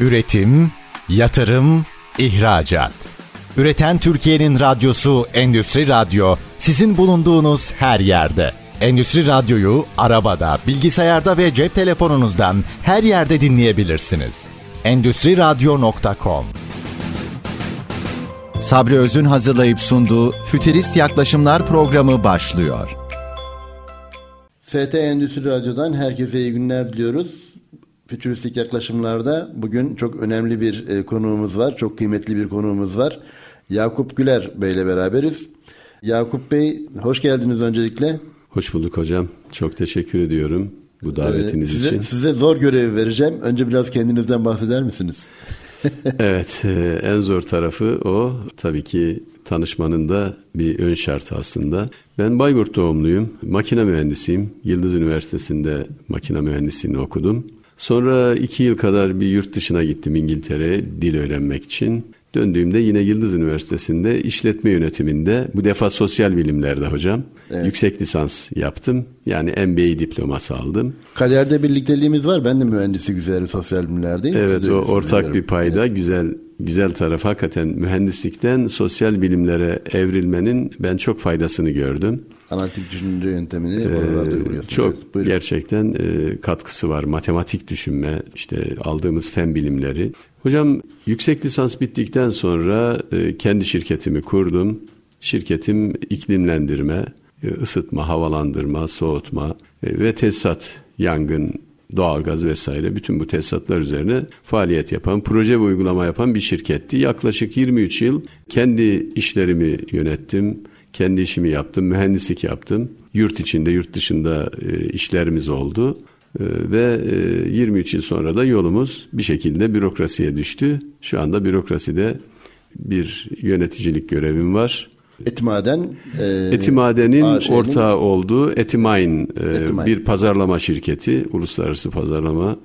Üretim, yatırım, ihracat. Üreten Türkiye'nin radyosu Endüstri Radyo sizin bulunduğunuz her yerde. Endüstri Radyo'yu arabada, bilgisayarda ve cep telefonunuzdan her yerde dinleyebilirsiniz. Endüstri Radyo.com Sabri Öz'ün hazırlayıp sunduğu Fütürist Yaklaşımlar programı başlıyor. FT Endüstri Radyo'dan herkese iyi günler diliyoruz. Fütüristik yaklaşımlarda bugün çok önemli bir e, konuğumuz var. Çok kıymetli bir konuğumuz var. Yakup Güler Bey ile beraberiz. Yakup Bey hoş geldiniz öncelikle. Hoş bulduk hocam. Çok teşekkür ediyorum bu davetiniz ee, size, için. Size zor görev vereceğim. Önce biraz kendinizden bahseder misiniz? evet, e, en zor tarafı o. Tabii ki tanışmanın da bir ön şartı aslında. Ben Bayburt doğumluyum. Makine mühendisiyim. Yıldız Üniversitesi'nde makine mühendisliğini okudum. Sonra iki yıl kadar bir yurt dışına gittim İngiltere'ye dil öğrenmek için. Döndüğümde yine Yıldız Üniversitesi'nde işletme yönetiminde bu defa sosyal bilimlerde hocam evet. yüksek lisans yaptım. Yani MBA diploması aldım. Kariyerde birlikteliğimiz var. Ben de mühendisi güzel sosyal bilimlerdeyim. Evet Siz o ortak bir payda evet. güzel güzel taraf hakikaten mühendislikten sosyal bilimlere evrilmenin ben çok faydasını gördüm. Analitik düşünce yöntemini ee, Çok evet, gerçekten e, katkısı var. Matematik düşünme, işte aldığımız fen bilimleri. Hocam yüksek lisans bittikten sonra e, kendi şirketimi kurdum. Şirketim iklimlendirme, e, ısıtma, havalandırma, soğutma e, ve tesisat, yangın, doğalgaz vesaire bütün bu tesisatlar üzerine faaliyet yapan, proje ve uygulama yapan bir şirketti. Yaklaşık 23 yıl kendi işlerimi yönettim kendi işimi yaptım, mühendislik yaptım. Yurt içinde, yurt dışında e, işlerimiz oldu. E, ve e, 23 yıl sonra da yolumuz bir şekilde bürokrasiye düştü. Şu anda bürokraside bir yöneticilik görevim var. Etimaden e, Etimaden'in ortağı olduğu Etimain, e, Etimain bir pazarlama şirketi, uluslararası pazarlama,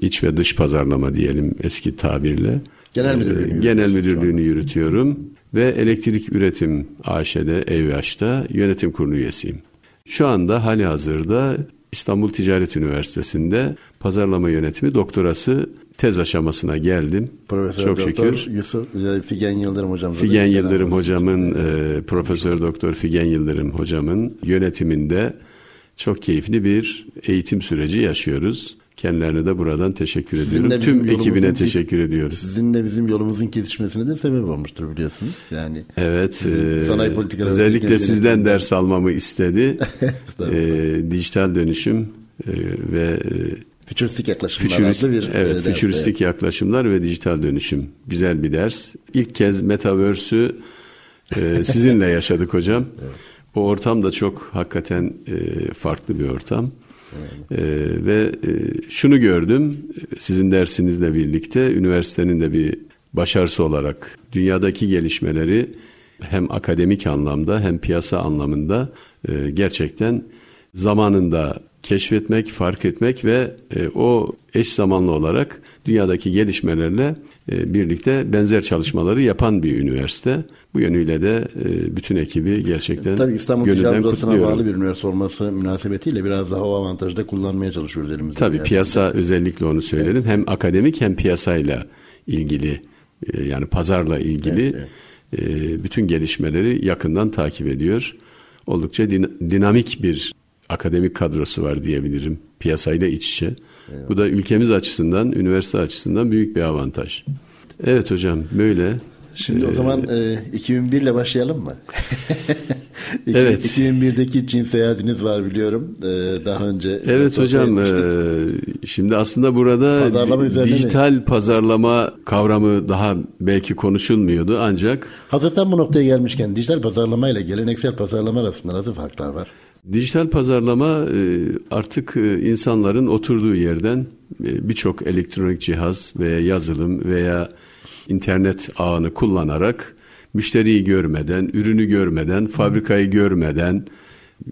iç ve dış pazarlama diyelim eski tabirle. Genel müdürlüğünü, e, genel müdürlüğünü yürütüyorum ve Elektrik Üretim AŞ'de EVH'da yönetim kurulu üyesiyim. Şu anda hali hazırda İstanbul Ticaret Üniversitesi'nde pazarlama yönetimi doktorası tez aşamasına geldim. Profesör Çok Doktor şükür. Yusuf Figen Yıldırım hocam. Figen Yıldırım hocamın, e, Profesör Doktor Figen Yıldırım hocamın yönetiminde çok keyifli bir eğitim süreci yaşıyoruz. Kendilerine de buradan teşekkür Sizinle ediyorum. Tüm ekibine teşekkür ediyoruz. Sizinle bizim yolumuzun kesişmesine de sebep olmuştur biliyorsunuz. Yani Evet. E, sanayi politikaları özellikle sizden ders almamı istedi. e, dijital dönüşüm e, ve e, Fütüristik yaklaşımlar Fütürist, bir Evet, fütüristik yaklaşımlar ve dijital dönüşüm. Güzel bir ders. İlk kez Metaverse'ü e, sizinle yaşadık hocam. evet. O ortam da çok hakikaten e, farklı bir ortam. Ee, ve e, şunu gördüm sizin dersinizle birlikte üniversitenin de bir başarısı olarak dünyadaki gelişmeleri hem akademik anlamda hem piyasa anlamında e, gerçekten zamanında keşfetmek, fark etmek ve e, o eş zamanlı olarak dünyadaki gelişmelerle birlikte benzer çalışmaları yapan bir üniversite. Bu yönüyle de e, bütün ekibi gerçekten Tabii İstanbul Ticaret Odası'na bağlı bir üniversite olması münasebetiyle biraz daha o avantajı da kullanmaya çalışıyoruz elimizde. Tabii piyasa özellikle onu söyledim. Evet. Hem akademik hem piyasayla ilgili e, yani pazarla ilgili evet, evet. bütün gelişmeleri yakından takip ediyor. Oldukça dinamik bir akademik kadrosu var diyebilirim piyasayla iç içe. Eyvallah. Bu da ülkemiz açısından, üniversite açısından büyük bir avantaj. Evet hocam böyle. Şimdi ee, o zaman e, 2001 ile başlayalım mı? evet. 2001'deki Çin seyahatiniz var biliyorum. Ee, daha önce. Evet hocam. E, şimdi aslında burada pazarlama dijital mi? pazarlama kavramı daha belki konuşulmuyordu ancak. Hazırdan bu noktaya gelmişken dijital pazarlama ile geleneksel pazarlama arasında nasıl farklar var? Dijital pazarlama e, artık e, insanların oturduğu yerden e, birçok elektronik cihaz veya yazılım veya internet ağını kullanarak müşteriyi görmeden, ürünü görmeden, fabrikayı görmeden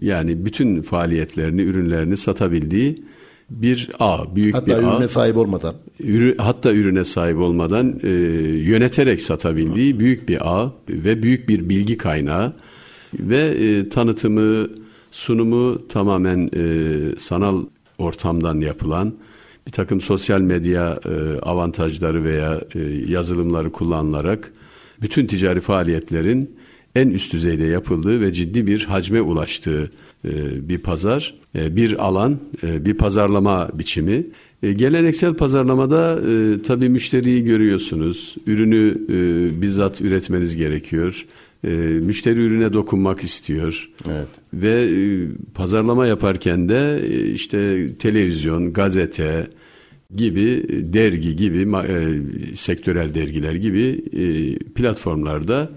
yani bütün faaliyetlerini, ürünlerini satabildiği bir ağ, büyük hatta bir ağ. Hatta ürüne sahip olmadan. Ürü, hatta ürüne sahip olmadan e, yöneterek satabildiği büyük bir ağ ve büyük bir bilgi kaynağı ve e, tanıtımı, sunumu tamamen e, sanal ortamdan yapılan bir takım sosyal medya e, avantajları veya e, yazılımları kullanılarak bütün ticari faaliyetlerin en üst düzeyde yapıldığı ve ciddi bir hacme ulaştığı e, bir pazar, e, bir alan, e, bir pazarlama biçimi. Geleneksel pazarlamada tabii müşteriyi görüyorsunuz. Ürünü bizzat üretmeniz gerekiyor. E, müşteri ürüne dokunmak istiyor. Evet. Ve e, pazarlama yaparken de e, işte televizyon, gazete gibi dergi gibi e, sektörel dergiler gibi e, platformlarda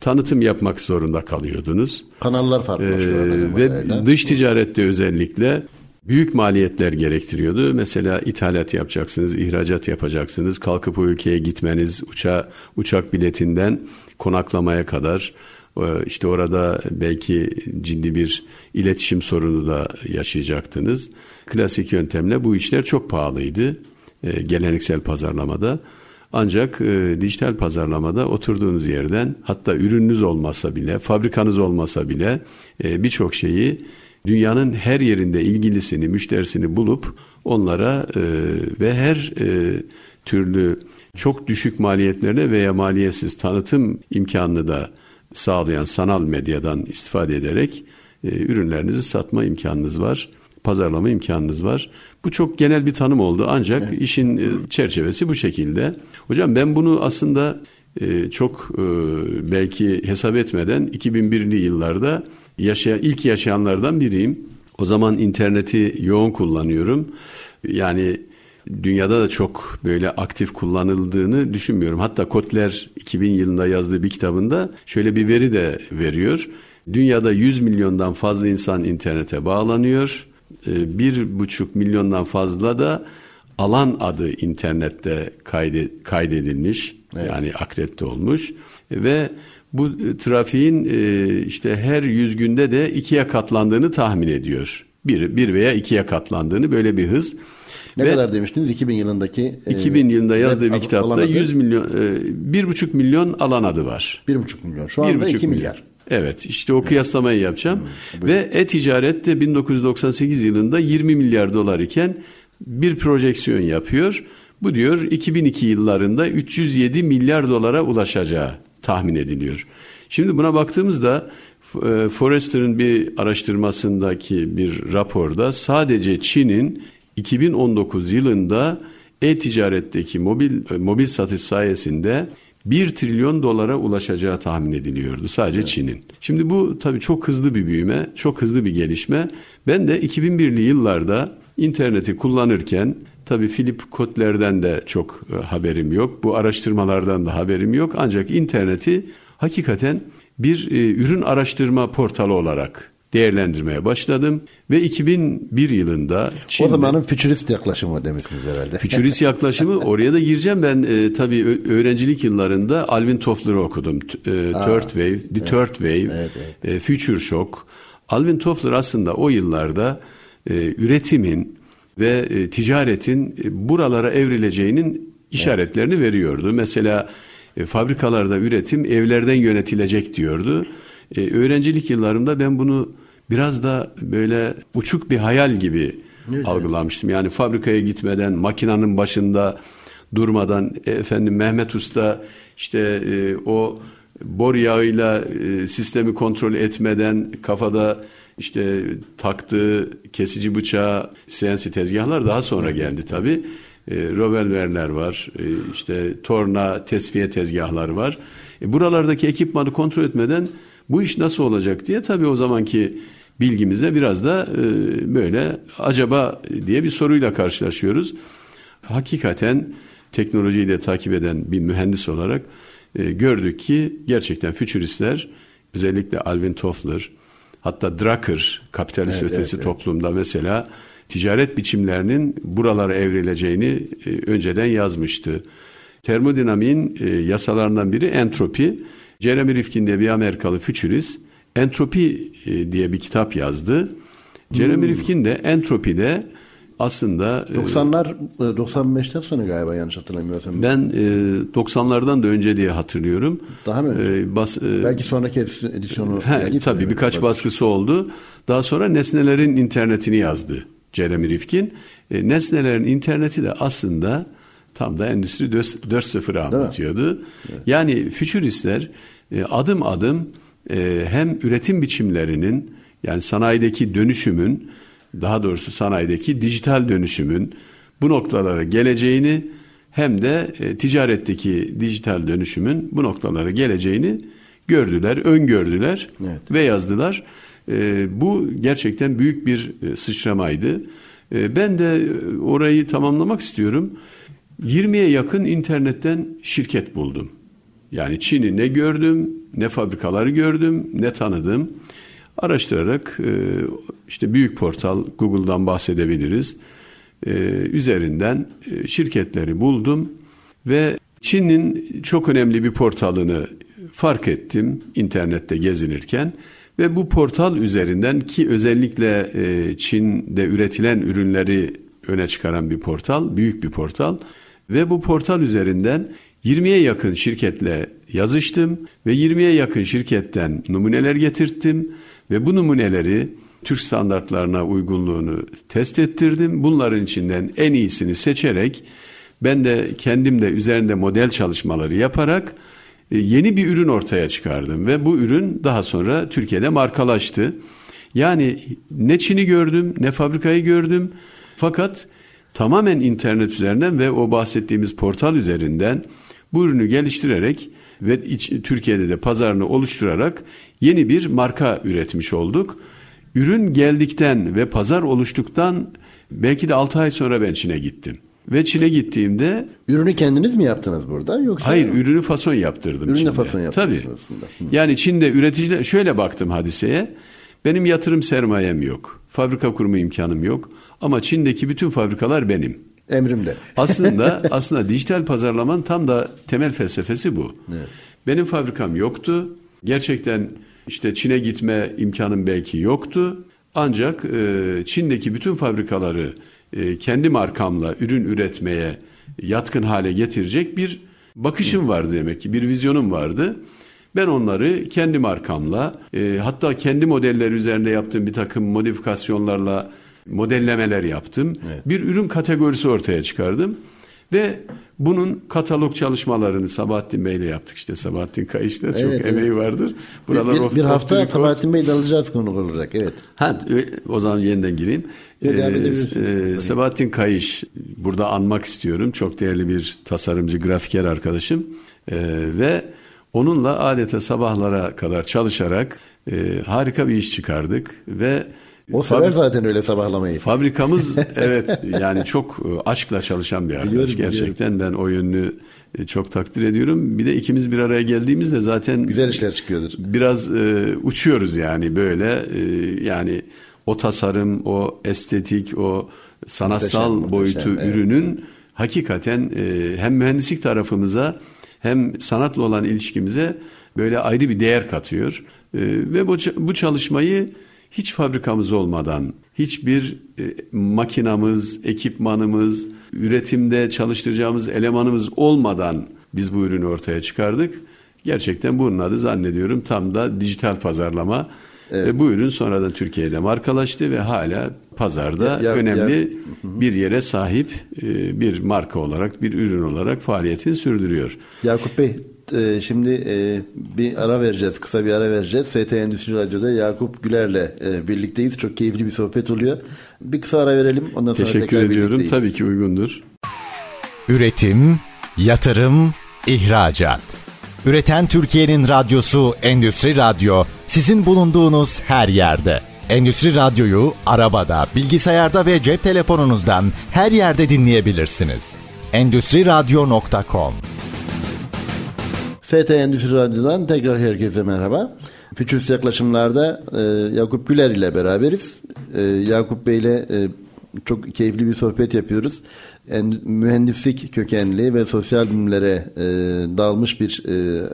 tanıtım yapmak zorunda kalıyordunuz. Kanallar farklılaşıyor. Ee, ve dış ticarette özellikle büyük maliyetler gerektiriyordu. Mesela ithalat yapacaksınız, ihracat yapacaksınız, kalkıp o ülkeye gitmeniz, uça, uçak biletinden konaklamaya kadar e, işte orada belki ciddi bir iletişim sorunu da yaşayacaktınız. Klasik yöntemle bu işler çok pahalıydı e, geleneksel pazarlamada. Ancak e, dijital pazarlamada oturduğunuz yerden hatta ürününüz olmasa bile, fabrikanız olmasa bile e, birçok şeyi dünyanın her yerinde ilgilisini, müşterisini bulup onlara e, ve her e, türlü çok düşük maliyetlerine veya maliyetsiz tanıtım imkanını da sağlayan sanal medyadan istifade ederek e, ürünlerinizi satma imkanınız var pazarlama imkanınız var. Bu çok genel bir tanım oldu ancak evet. işin e, çerçevesi bu şekilde. Hocam ben bunu aslında e, çok e, belki hesap etmeden 2001'li yıllarda yaşayan ilk yaşayanlardan biriyim. O zaman interneti yoğun kullanıyorum. Yani dünyada da çok böyle aktif kullanıldığını düşünmüyorum. Hatta Kotler 2000 yılında yazdığı bir kitabında şöyle bir veri de veriyor. Dünyada 100 milyondan fazla insan internete bağlanıyor. Ee, bir buçuk milyondan fazla da alan adı internette kayde, kaydedilmiş evet. yani akredite olmuş ve bu trafiğin e, işte her yüz günde de ikiye katlandığını tahmin ediyor. Bir, bir veya ikiye katlandığını böyle bir hız. Ne Ve kadar demiştiniz 2000 yılındaki? 2000 e, yılında yazdığı bir kitapta 100 milyon, e, bir buçuk milyon alan adı var. Bir buçuk milyon. Şu anda 2 milyar. Evet işte o kıyaslamayı yapacağım. Hmm, Ve e-ticaret de 1998 yılında 20 milyar dolar iken bir projeksiyon yapıyor. Bu diyor 2002 yıllarında 307 milyar dolara ulaşacağı tahmin ediliyor. Şimdi buna baktığımızda e, Forrester'ın bir araştırmasındaki bir raporda sadece Çin'in 2019 yılında e-ticaretteki mobil e, mobil satış sayesinde 1 trilyon dolara ulaşacağı tahmin ediliyordu sadece evet. Çin'in. Şimdi bu tabii çok hızlı bir büyüme, çok hızlı bir gelişme. Ben de 2001'li yıllarda interneti kullanırken tabii Philip Kotler'den de çok e, haberim yok. Bu araştırmalardan da haberim yok. Ancak interneti hakikaten bir e, ürün araştırma portalı olarak değerlendirmeye başladım ve 2001 yılında Çin'de, o zamanın fütürist yaklaşımı demişsiniz herhalde. Fütürist yaklaşımı oraya da gireceğim ben e, tabii öğrencilik yıllarında Alvin Toffler'ı okudum. E, Third Wave, The evet, Third Wave, evet, evet. E, Future Shock. Alvin Toffler aslında o yıllarda e, üretimin ve e, ticaretin e, buralara evrileceğinin işaretlerini evet. veriyordu. Mesela e, fabrikalarda üretim evlerden yönetilecek diyordu. E, öğrencilik yıllarımda ben bunu biraz da böyle uçuk bir hayal gibi evet. algılamıştım. Yani fabrikaya gitmeden makinenin başında durmadan e, efendim Mehmet Usta işte e, o bor yağıyla e, sistemi kontrol etmeden kafada işte taktığı kesici bıçağı CNC tezgahlar daha sonra geldi tabi. E, Rovelverler var, e, işte torna, tesviye tezgahları var. E, buralardaki ekipmanı kontrol etmeden bu iş nasıl olacak diye tabii o zamanki bilgimizde biraz da e, böyle acaba diye bir soruyla karşılaşıyoruz. Hakikaten teknolojiyi de takip eden bir mühendis olarak e, gördük ki gerçekten fütüristler özellikle Alvin Toffler hatta Drucker kapitalist evet, ötesi evet, toplumda evet. mesela ticaret biçimlerinin buralara evrileceğini e, önceden yazmıştı. Termodinamiğin yasalarından biri entropi. Jeremy Rifkin diye bir Amerikalı fütürist Entropi e, diye bir kitap yazdı. Jeremy hmm. Rifkin de Entropi'de aslında 90'lar e, 95'ten e, sonra galiba yanlış hatırlamıyorsam. Ben e, 90'lardan da önce diye hatırlıyorum. Daha mı önce? E, bas, e, Belki sonraki edisyonu. He, tabii birkaç baskısı oldu. Daha sonra nesnelerin internetini yazdı. Jeremy Rifkin. E, nesnelerin interneti de aslında tam da Endüstri 4.0'ı anlatıyordu. Evet. Yani fütüristler e, adım adım e, hem üretim biçimlerinin yani sanayideki dönüşümün daha doğrusu sanayideki dijital dönüşümün bu noktalara geleceğini hem de e, ticaretteki dijital dönüşümün bu noktalara geleceğini gördüler, öngördüler evet. ve yazdılar. Bu gerçekten büyük bir sıçramaydı. Ben de orayı tamamlamak istiyorum. 20'ye yakın internetten şirket buldum. Yani Çin'i ne gördüm, ne fabrikaları gördüm, ne tanıdım. Araştırarak e, işte büyük portal Google'dan bahsedebiliriz. E, üzerinden e, şirketleri buldum ve Çin'in çok önemli bir portalını fark ettim internette gezinirken ve bu portal üzerinden ki özellikle Çin'de üretilen ürünleri öne çıkaran bir portal, büyük bir portal ve bu portal üzerinden 20'ye yakın şirketle yazıştım ve 20'ye yakın şirketten numuneler getirttim ve bu numuneleri Türk standartlarına uygunluğunu test ettirdim. Bunların içinden en iyisini seçerek ben de kendim de üzerinde model çalışmaları yaparak e, yeni bir ürün ortaya çıkardım ve bu ürün daha sonra Türkiye'de markalaştı. Yani ne Çin'i gördüm ne fabrikayı gördüm fakat tamamen internet üzerinden ve o bahsettiğimiz portal üzerinden bu ürünü geliştirerek ve iç, Türkiye'de de pazarını oluşturarak yeni bir marka üretmiş olduk. Ürün geldikten ve pazar oluştuktan belki de 6 ay sonra ben Çin'e gittim. Ve Çin'e gittiğimde... Ürünü kendiniz mi yaptınız burada yoksa? Hayır ürünü fason yaptırdım Ürünü fason yaptınız Tabii. aslında. Hı. Yani Çin'de üreticiler... Şöyle baktım hadiseye. Benim yatırım sermayem yok. Fabrika kurma imkanım yok. Ama Çin'deki bütün fabrikalar benim. Emrimde. aslında aslında dijital pazarlamanın tam da temel felsefesi bu. Evet. Benim fabrikam yoktu. Gerçekten işte Çin'e gitme imkanım belki yoktu. Ancak e, Çin'deki bütün fabrikaları e, kendi markamla ürün üretmeye yatkın hale getirecek bir bakışım vardı demek ki, bir vizyonum vardı. Ben onları kendi markamla, e, hatta kendi modeller üzerinde yaptığım bir takım modifikasyonlarla modellemeler yaptım. Evet. Bir ürün kategorisi ortaya çıkardım. Ve bunun katalog çalışmalarını Sabahattin Bey ile yaptık işte. Sabahattin Kayış'ta çok evet, emeği vardır. Buralar bir, bir, bir hafta Sabahattin Bey'le alacağız konu olarak. Evet. Ha, o zaman yeniden gireyim. Evet, ee, e, Sabahattin Kayış burada anmak istiyorum. Çok değerli bir tasarımcı, grafiker arkadaşım. Ee, ve onunla adeta sabahlara kadar çalışarak e, harika bir iş çıkardık ve o sever zaten öyle sabahlamayı. Fabrikamız evet yani çok e, aşkla çalışan bir arkadaş. Biliyorum, gerçekten biliyorum. ben o yönünü e, çok takdir ediyorum. Bir de ikimiz bir araya geldiğimizde zaten güzel işler çıkıyordur. Biraz e, uçuyoruz yani böyle e, yani o tasarım, o estetik, o sanatsal muhteşem, boyutu muhteşem, ürünün evet. hakikaten e, hem mühendislik tarafımıza hem sanatla olan ilişkimize böyle ayrı bir değer katıyor. E, ve bu bu çalışmayı hiç fabrikamız olmadan, hiçbir e, makinamız, ekipmanımız, üretimde çalıştıracağımız elemanımız olmadan biz bu ürünü ortaya çıkardık. Gerçekten bunun adı zannediyorum tam da dijital pazarlama. Evet. Ve bu ürün sonradan Türkiye'de markalaştı ve hala pazarda ya, ya, önemli ya. bir yere sahip e, bir marka olarak, bir ürün olarak faaliyetini sürdürüyor. Yakup Bey e, şimdi e, bir ara vereceğiz. Kısa bir ara vereceğiz. ST Endüstri Radyo'da Yakup Güler'le e, birlikteyiz. Çok keyifli bir sohbet oluyor. Bir kısa ara verelim. Ondan sonra Teşekkür tekrar ediyorum. Tabii ki uygundur. Üretim, yatırım, ihracat. Üreten Türkiye'nin radyosu Endüstri Radyo sizin bulunduğunuz her yerde. Endüstri Radyo'yu arabada, bilgisayarda ve cep telefonunuzdan her yerde dinleyebilirsiniz. Endüstri Radyo.com ST Endüstri Radyo'dan tekrar herkese merhaba. Fütürist yaklaşımlarda e, Yakup Güler ile beraberiz. E, Yakup Bey ile e, çok keyifli bir sohbet yapıyoruz. En, mühendislik kökenli ve sosyal bilimlere e, dalmış bir e,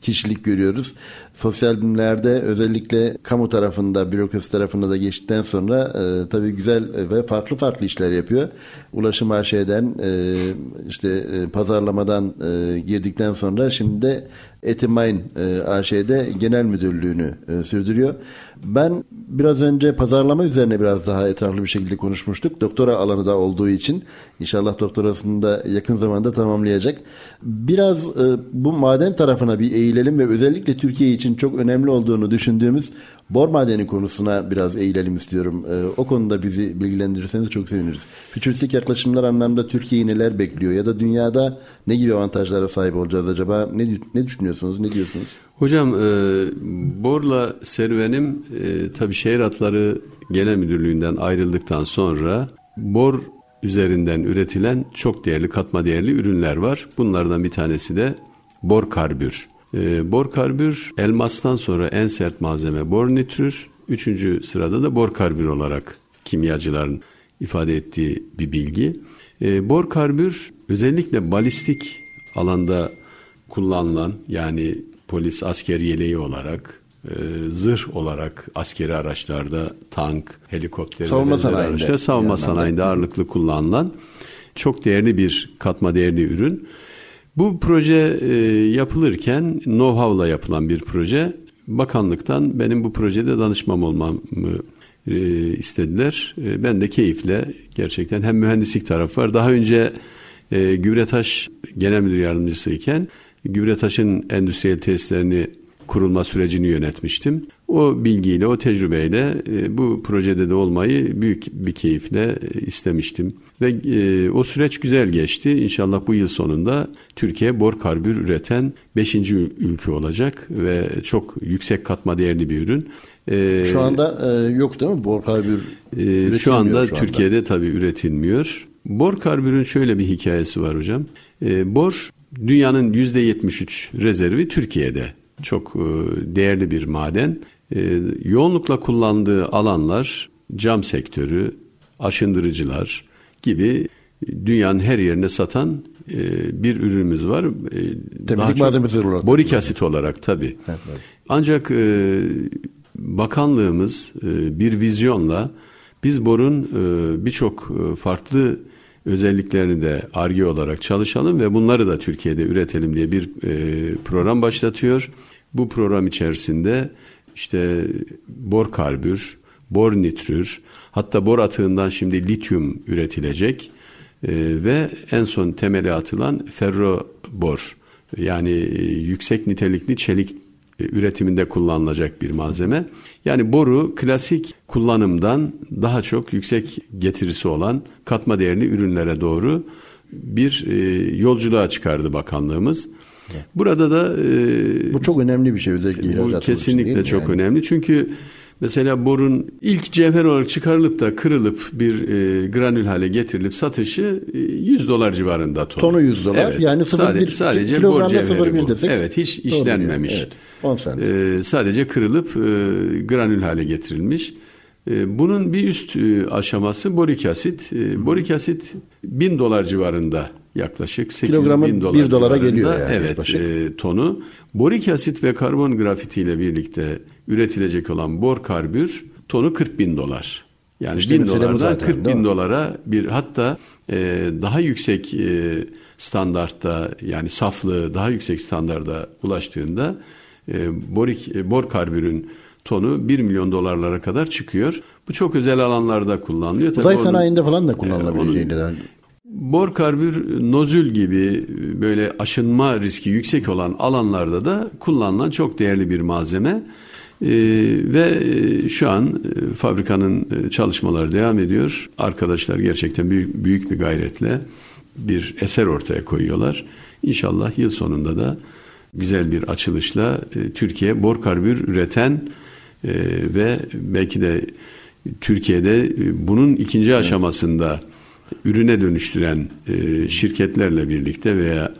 kişilik görüyoruz. Sosyal bilimlerde özellikle kamu tarafında, bürokrasi tarafında da geçtikten sonra e, tabii güzel ve farklı farklı işler yapıyor. Ulaşım AŞ'den e, işte e, pazarlamadan e, girdikten sonra şimdi de Etimain e, AŞ'de genel müdürlüğünü e, sürdürüyor. Ben biraz önce pazarlama üzerine biraz daha etraflı bir şekilde konuşmuştuk. Doktora alanı da olduğu için inşallah doktorasını da yakın zamanda tamamlayacak. Biraz e, bu maden tarafına bir eğilelim ve özellikle Türkiye için çok önemli olduğunu düşündüğümüz bor madeni konusuna biraz eğilelim istiyorum. E, o konuda bizi bilgilendirirseniz çok seviniriz. Fütüristik yaklaşımlar anlamda Türkiye'yi neler bekliyor ya da dünyada ne gibi avantajlara sahip olacağız acaba? Ne, ne düşünüyorsunuz? Ne diyorsunuz? Hocam e, Borla serüvenim e, tabii şehir hatları genel müdürlüğünden ayrıldıktan sonra bor üzerinden üretilen çok değerli katma değerli ürünler var. Bunlardan bir tanesi de bor karbür. E, bor karbür elmastan sonra en sert malzeme bor nitrür. Üçüncü sırada da bor karbür olarak kimyacıların ifade ettiği bir bilgi. E, bor karbür özellikle balistik alanda kullanılan yani polis asker yeleği olarak e, zırh olarak askeri araçlarda tank, helikopter, savunma sanayinde, araçlar, savunma sanayinde ağırlıklı kullanılan çok değerli bir katma değerli ürün. Bu proje e, yapılırken know-how'la yapılan bir proje. Bakanlıktan benim bu projede danışmam olmamı e, istediler. E, ben de keyifle gerçekten hem mühendislik tarafı var. Daha önce e, Gübretaş Genel Müdür Yardımcısı iken Gübretaş'ın endüstriyel tesislerini kurulma sürecini yönetmiştim. O bilgiyle, o tecrübeyle e, bu projede de olmayı büyük bir keyifle e, istemiştim. Ve e, o süreç güzel geçti. İnşallah bu yıl sonunda Türkiye bor karbür üreten 5. ülke olacak ve çok yüksek katma değerli bir ürün. Şu anda yok değil mi bor karbür? Şu anda, şu anda Türkiye'de tabii üretilmiyor. Bor karbürün şöyle bir hikayesi var hocam. Bor dünyanın %73 rezervi Türkiye'de. Çok değerli bir maden. Yoğunlukla kullandığı alanlar cam sektörü, aşındırıcılar gibi dünyanın her yerine satan bir ürünümüz var. Temizlik malzemesi olarak. Borik asit olarak tabii. Evet, evet. Ancak bakanlığımız bir vizyonla biz borun birçok farklı özelliklerini de ARGE olarak çalışalım ve bunları da Türkiye'de üretelim diye bir e, program başlatıyor. Bu program içerisinde işte bor karbür, bor nitrür, hatta bor atığından şimdi lityum üretilecek e, ve en son temeli atılan ferro bor yani e, yüksek nitelikli çelik e, üretiminde kullanılacak bir malzeme. Yani boru klasik kullanımdan daha çok yüksek getirisi olan katma değerli ürünlere doğru bir e, yolculuğa çıkardı bakanlığımız. Burada da e, bu çok önemli bir şey özellikle bu kesinlikle için, çok yani? önemli çünkü Mesela borun ilk cevher olarak çıkarılıp da kırılıp bir e, granül hale getirilip satışı e, 100 dolar civarında tonu. Tonu 100 dolar. Evet. Yani 0, sadece, bir, sadece kilogramda 0,1 desek. Evet hiç işlenmemiş. Evet, 10 sent. E, sadece kırılıp e, granül hale getirilmiş. E, bunun bir üst e, aşaması borik asit. E, borik asit 1000 dolar civarında yaklaşık 8 Kilogramı bin dolar 1 dolara geliyor yani. Evet e, tonu. Borik asit ve karbon grafiti ile birlikte üretilecek olan bor karbür tonu 40 bin dolar. Yani işte bin dolardan zaten, 40 bin dolara bir hatta e, daha yüksek e, standartta yani saflığı daha yüksek standarda ulaştığında e, borik, e, bor karbürün tonu 1 milyon dolarlara kadar çıkıyor. Bu çok özel alanlarda kullanılıyor. Uzay Tabii sanayinde onun, falan da e, Bor karbür nozül gibi böyle aşınma riski yüksek olan alanlarda da kullanılan çok değerli bir malzeme. Ee, ve e, şu an e, fabrikanın e, çalışmaları devam ediyor. Arkadaşlar gerçekten büyük, büyük bir gayretle bir eser ortaya koyuyorlar. İnşallah yıl sonunda da güzel bir açılışla e, Türkiye bor karbür üreten e, ve belki de Türkiye'de e, bunun ikinci aşamasında ürüne dönüştüren e, şirketlerle birlikte veya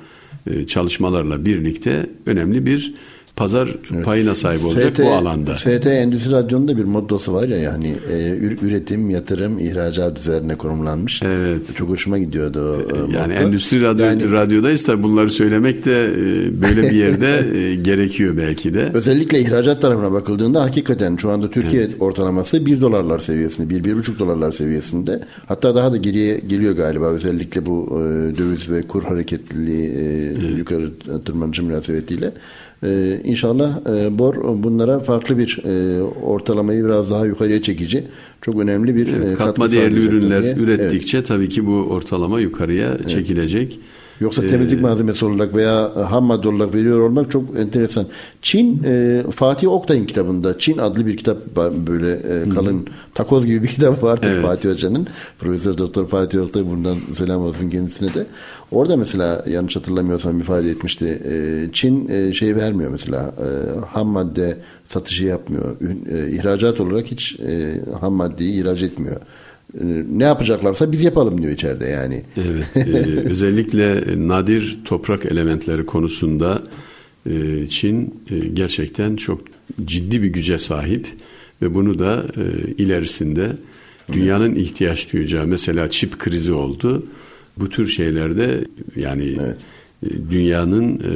e, çalışmalarla birlikte önemli bir pazar payına sahip olacak ST, bu alanda. ST Endüstri Radyo'nun da bir mottosu var ya yani e, üretim, yatırım, ihracat üzerine konumlanmış. Evet. Çok hoşuma gidiyordu o e, Yani motto. endüstri radyo, Yani radyodayız tabii bunları söylemek de e, böyle bir yerde e, gerekiyor belki de. Özellikle ihracat tarafına bakıldığında hakikaten şu anda Türkiye ortalaması 1 dolarlar seviyesinde, 1-1,5 dolarlar seviyesinde. Hatta daha da geriye geliyor galiba özellikle bu e, döviz ve kur hareketliliği e, yukarı tırmanışı münasebetiyle. E, inşallah e, BOR bunlara farklı bir e, ortalamayı biraz daha yukarıya çekici çok önemli bir e, Evet, katkı katma değerli sağlayacaktır ürünler diye. Evet. ürettikçe tabii ki bu ortalama yukarıya çekilecek. Yoksa Ee, temizlik malzemesi olarak veya e, ham madde olarak veriyor olmak çok enteresan. Çin e, Fatih Oktay'ın kitabında Çin adlı bir kitap var böyle e, kalın takoz gibi bir kitap vardır Evet. Fatih Hoca'nın. Profesör Doktor Fatih Oktay buradan selam olsun kendisine de. Orada mesela yanlış hatırlamıyorsam ifade etmişti. E, Çin e, şey vermiyor mesela e, ham madde satışı yapmıyor. Ün- e, ihracat olarak hiç e, ham maddeyi ihraç etmiyor. Ne yapacaklarsa biz yapalım diyor içeride yani. Evet, e, özellikle nadir toprak elementleri konusunda e, Çin e, gerçekten çok ciddi bir güce sahip ve bunu da e, ilerisinde dünyanın ihtiyaç duyacağı mesela çip krizi oldu. Bu tür şeylerde yani e, dünyanın e,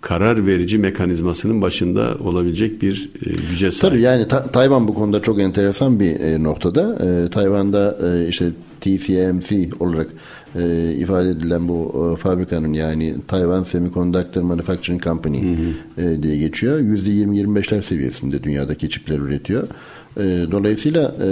karar verici mekanizmasının başında olabilecek bir e, güce sahip. Tabii yani Ta- Tayvan bu konuda çok enteresan bir e, noktada. E, Tayvan'da e, işte TCMC olarak e, ifade edilen bu e, fabrikanın yani Tayvan Semiconductor Manufacturing Company e, diye geçiyor. %20-25'ler seviyesinde dünyadaki çipler üretiyor. E, dolayısıyla e,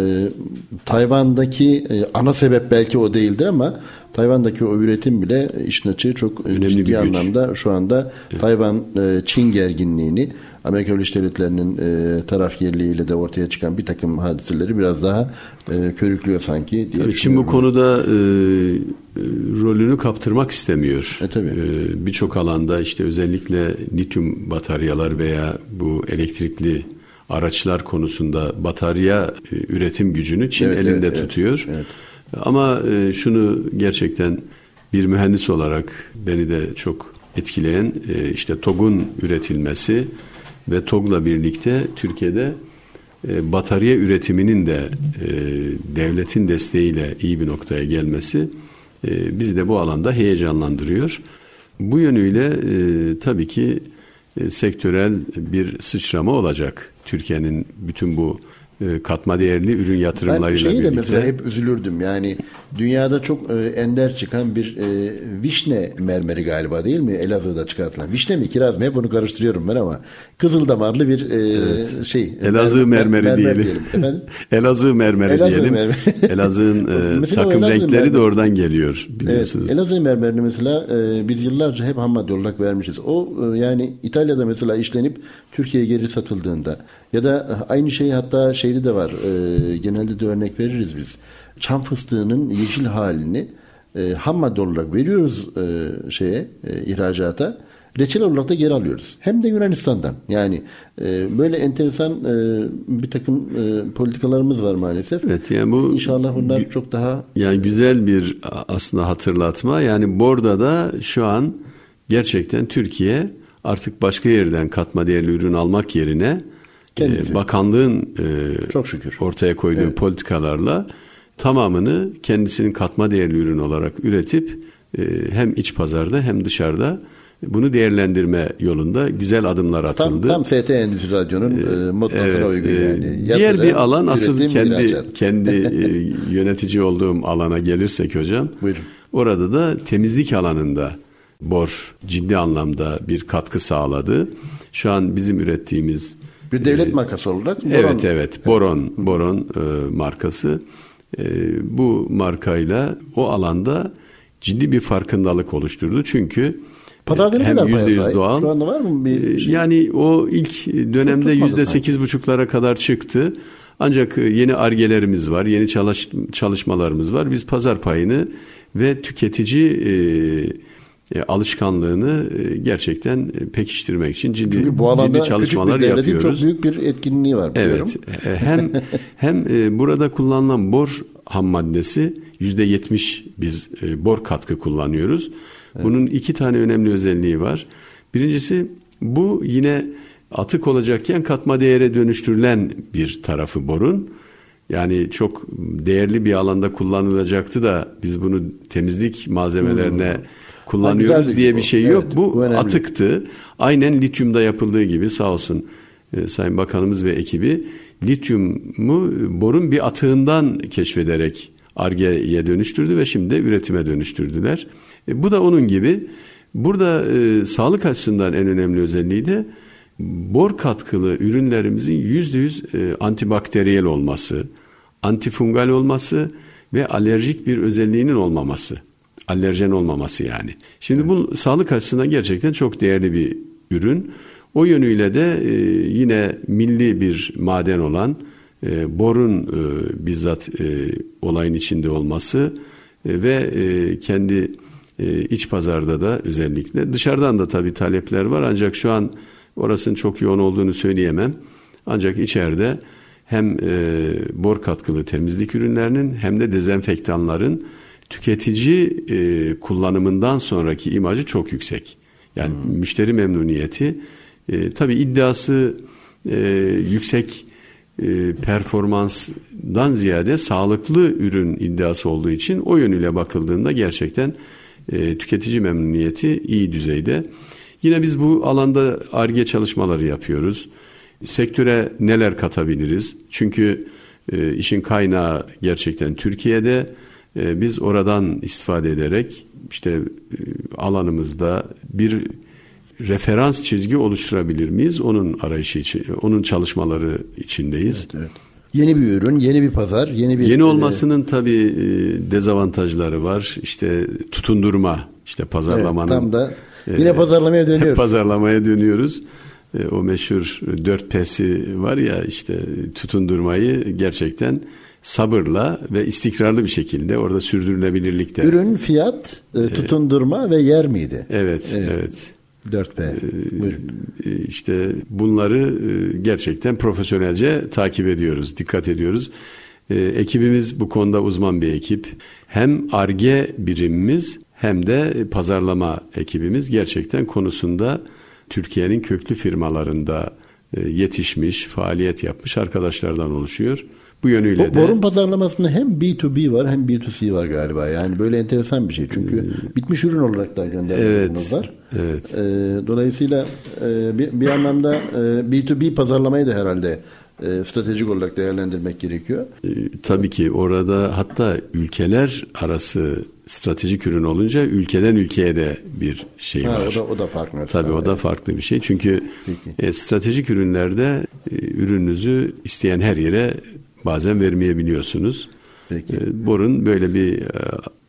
Tayvan'daki e, ana sebep belki o değildir ama Tayvan'daki o üretim bile işin açığı çok e, Önemli ciddi bir güç. anlamda şu anda Tayvan e, Çin gerginliğini Amerika Birleşik Devletleri'nin e, tarafgirliğiyle de ortaya çıkan bir takım hadiseleri biraz daha e, körüklüyor sanki diye Tabii Çin bu konuda e, e, rolünü kaptırmak istemiyor. E, tabii. E, Birçok alanda işte özellikle lityum bataryalar veya bu elektrikli araçlar konusunda batarya e, üretim gücünü Çin Evet, elinde evet, evet, tutuyor. evet. Ama e, şunu gerçekten bir mühendis olarak beni de çok etkileyen e, işte TOG'un üretilmesi ve TOG'la birlikte Türkiye'de batarya üretiminin de devletin desteğiyle iyi bir noktaya gelmesi bizi de bu alanda heyecanlandırıyor. Bu yönüyle tabii ki sektörel bir sıçrama olacak. Türkiye'nin bütün bu e, katma değerli ürün Ben yatırımlarıyla şeyi de birlikte. mesela hep üzülürdüm. Yani dünyada çok e, ender çıkan bir e, vişne mermeri galiba değil mi? Elazığ'da çıkartılan. Vişne mi kiraz mı? Hep onu karıştırıyorum ben ama. Kızıl damarlı bir e, şey. Elazığ mer- mermeri mermer diyelim. Efendim? Elazığ mermeri Elazığ diyelim. mermeri. Elazığ'ın e, takım Elazığ renkleri de mermeri. oradan geliyor biliyorsunuz. Evet, Elazığ mermerini mesela e, biz yıllarca hep ham madde olarak vermişiz. O e, yani İtalya'da mesela işlenip Türkiye'ye geri satıldığında ya da e, aynı şey hatta şeyde de var. E, genelde de örnek veririz biz. Çam fıstığının yeşil halini e, ham madde olarak veriyoruz e, şeye e, ihracata. Reçel olarak da geri alıyoruz. Hem de Yunanistan'dan. Yani e, böyle enteresan e, bir takım e, politikalarımız var maalesef. Evet, yani bu- İnşallah bunlar çok daha Yani güzel bir aslında hatırlatma. Yani Borda'da şu an gerçekten Türkiye artık başka yerden katma değerli ürün almak yerine Kendisi. e, bakanlığın e, Çok şükür. ortaya koyduğu politikalarla tamamını kendisinin katma değerli ürün olarak üretip e, hem iç pazarda hem dışarıda bunu değerlendirme yolunda güzel adımlar Tam, atıldı. tam ST Endüstri Radyo'nun e, mottosuna Evet, uygun e, yani. diğer Yatırım, bir alan asıl kendi ihracat. kendi e, yönetici olduğum alana gelirsek hocam. Buyurun. Orada da temizlik alanında Bor ciddi anlamda bir katkı sağladı. Şu an bizim ürettiğimiz Bir devlet markası olarak. Boron- Evet evet Boron Boron e, markası E, bu markayla o alanda ciddi bir farkındalık oluşturdu çünkü Pazarda ne hem kadar paya yüzde yüz sahip? doğal Şu anda var mı bir e, şey? yani o ilk dönemde yüzde sekiz buçuklara kadar çıktı. Ancak e, yeni argelerimiz var, yeni çalış, çalışmalarımız var. Biz pazar payını ve tüketici e, e, alışkanlığını e, gerçekten e, pekiştirmek için ciddi, Çünkü bu alanda ciddi küçük çalışmalar bir devletin yapıyoruz. çok büyük bir etkinliği var biliyorum. Evet. e, Hem hem e, burada kullanılan bor ham maddesi yüzde yetmiş biz e, bor katkı kullanıyoruz. Bunun iki tane önemli özelliği var. Birincisi Bu yine atık olacakken katma değere dönüştürülen bir tarafı borun. Yani çok değerli bir alanda kullanılacaktı da biz bunu temizlik malzemelerine hmm. Kullanıyoruz diye bir şey yok. Evet, bu, bu atıktı. Aynen lityumda yapıldığı gibi sağ olsun e, Sayın Bakanımız ve ekibi lityumu borun bir atığından keşfederek argeye dönüştürdü ve şimdi de üretime dönüştürdüler. E, bu da onun gibi. Burada e, sağlık açısından en önemli özelliği de bor katkılı ürünlerimizin yüzde yüz e, antibakteriyel olması, antifungal olması ve alerjik bir özelliğinin olmaması. Alerjen olmaması yani. Şimdi evet. bu sağlık açısından gerçekten çok değerli bir ürün. O yönüyle de e, yine milli bir maden olan e, borun e, bizzat e, olayın içinde olması e, ve e, kendi e, iç pazarda da özellikle dışarıdan da tabii talepler var ancak şu an orasının çok yoğun olduğunu söyleyemem. Ancak içeride hem e, bor katkılı temizlik ürünlerinin hem de dezenfektanların tüketici e, kullanımından sonraki imajı çok yüksek. Yani hmm. müşteri memnuniyeti e, tabii iddiası e, yüksek e, performansdan ziyade sağlıklı ürün iddiası olduğu için o yönüyle bakıldığında gerçekten e, tüketici memnuniyeti iyi düzeyde. Yine biz bu alanda ARGE çalışmaları yapıyoruz. Sektöre neler katabiliriz? Çünkü e, işin kaynağı gerçekten Türkiye'de. E, biz oradan istifade ederek işte e, alanımızda bir referans çizgi oluşturabilir miyiz? Onun arayışı için, onun çalışmaları içindeyiz. Evet, evet. Yeni bir ürün, yeni bir pazar, yeni bir Yeni olmasının tabii e, dezavantajları var. İşte tutundurma, işte pazarlamanın. Evet, tam da yine e, pazarlamaya dönüyoruz. pazarlamaya dönüyoruz. E, o meşhur 4P'si var ya işte tutundurmayı gerçekten sabırla ve istikrarlı bir şekilde orada sürdürülebilirlikte. Ürün, fiyat, tutundurma ve yer miydi? Evet, evet. evet. 4P. Ee, Buyurun. E, işte bunları e, gerçekten profesyonelce takip ediyoruz, dikkat ediyoruz. E, ekibimiz bu konuda uzman bir ekip. Hem ARGE birimimiz hem de pazarlama ekibimiz gerçekten konusunda Türkiye'nin köklü firmalarında yetişmiş, faaliyet yapmış arkadaşlardan oluşuyor. Bu yönüyle Bo, de... Borun pazarlamasında hem B2B var hem B2C var galiba. Yani böyle enteresan bir şey. Çünkü ee, bitmiş ürün olarak da gönderdiğiniz evet, var. Evet. E, dolayısıyla e, bir, bir anlamda e, B2B pazarlamayı da herhalde e, stratejik olarak değerlendirmek gerekiyor. E, tabii ki orada hatta ülkeler arası stratejik ürün olunca ülkeden ülkeye de bir şey ha, var. O da, o da farklı. Mesela. Tabii o da farklı bir şey. Çünkü e, stratejik ürünlerde e, ürününüzü isteyen her yere bazen vermeyebiliyorsunuz. Peki. E, borun böyle bir e,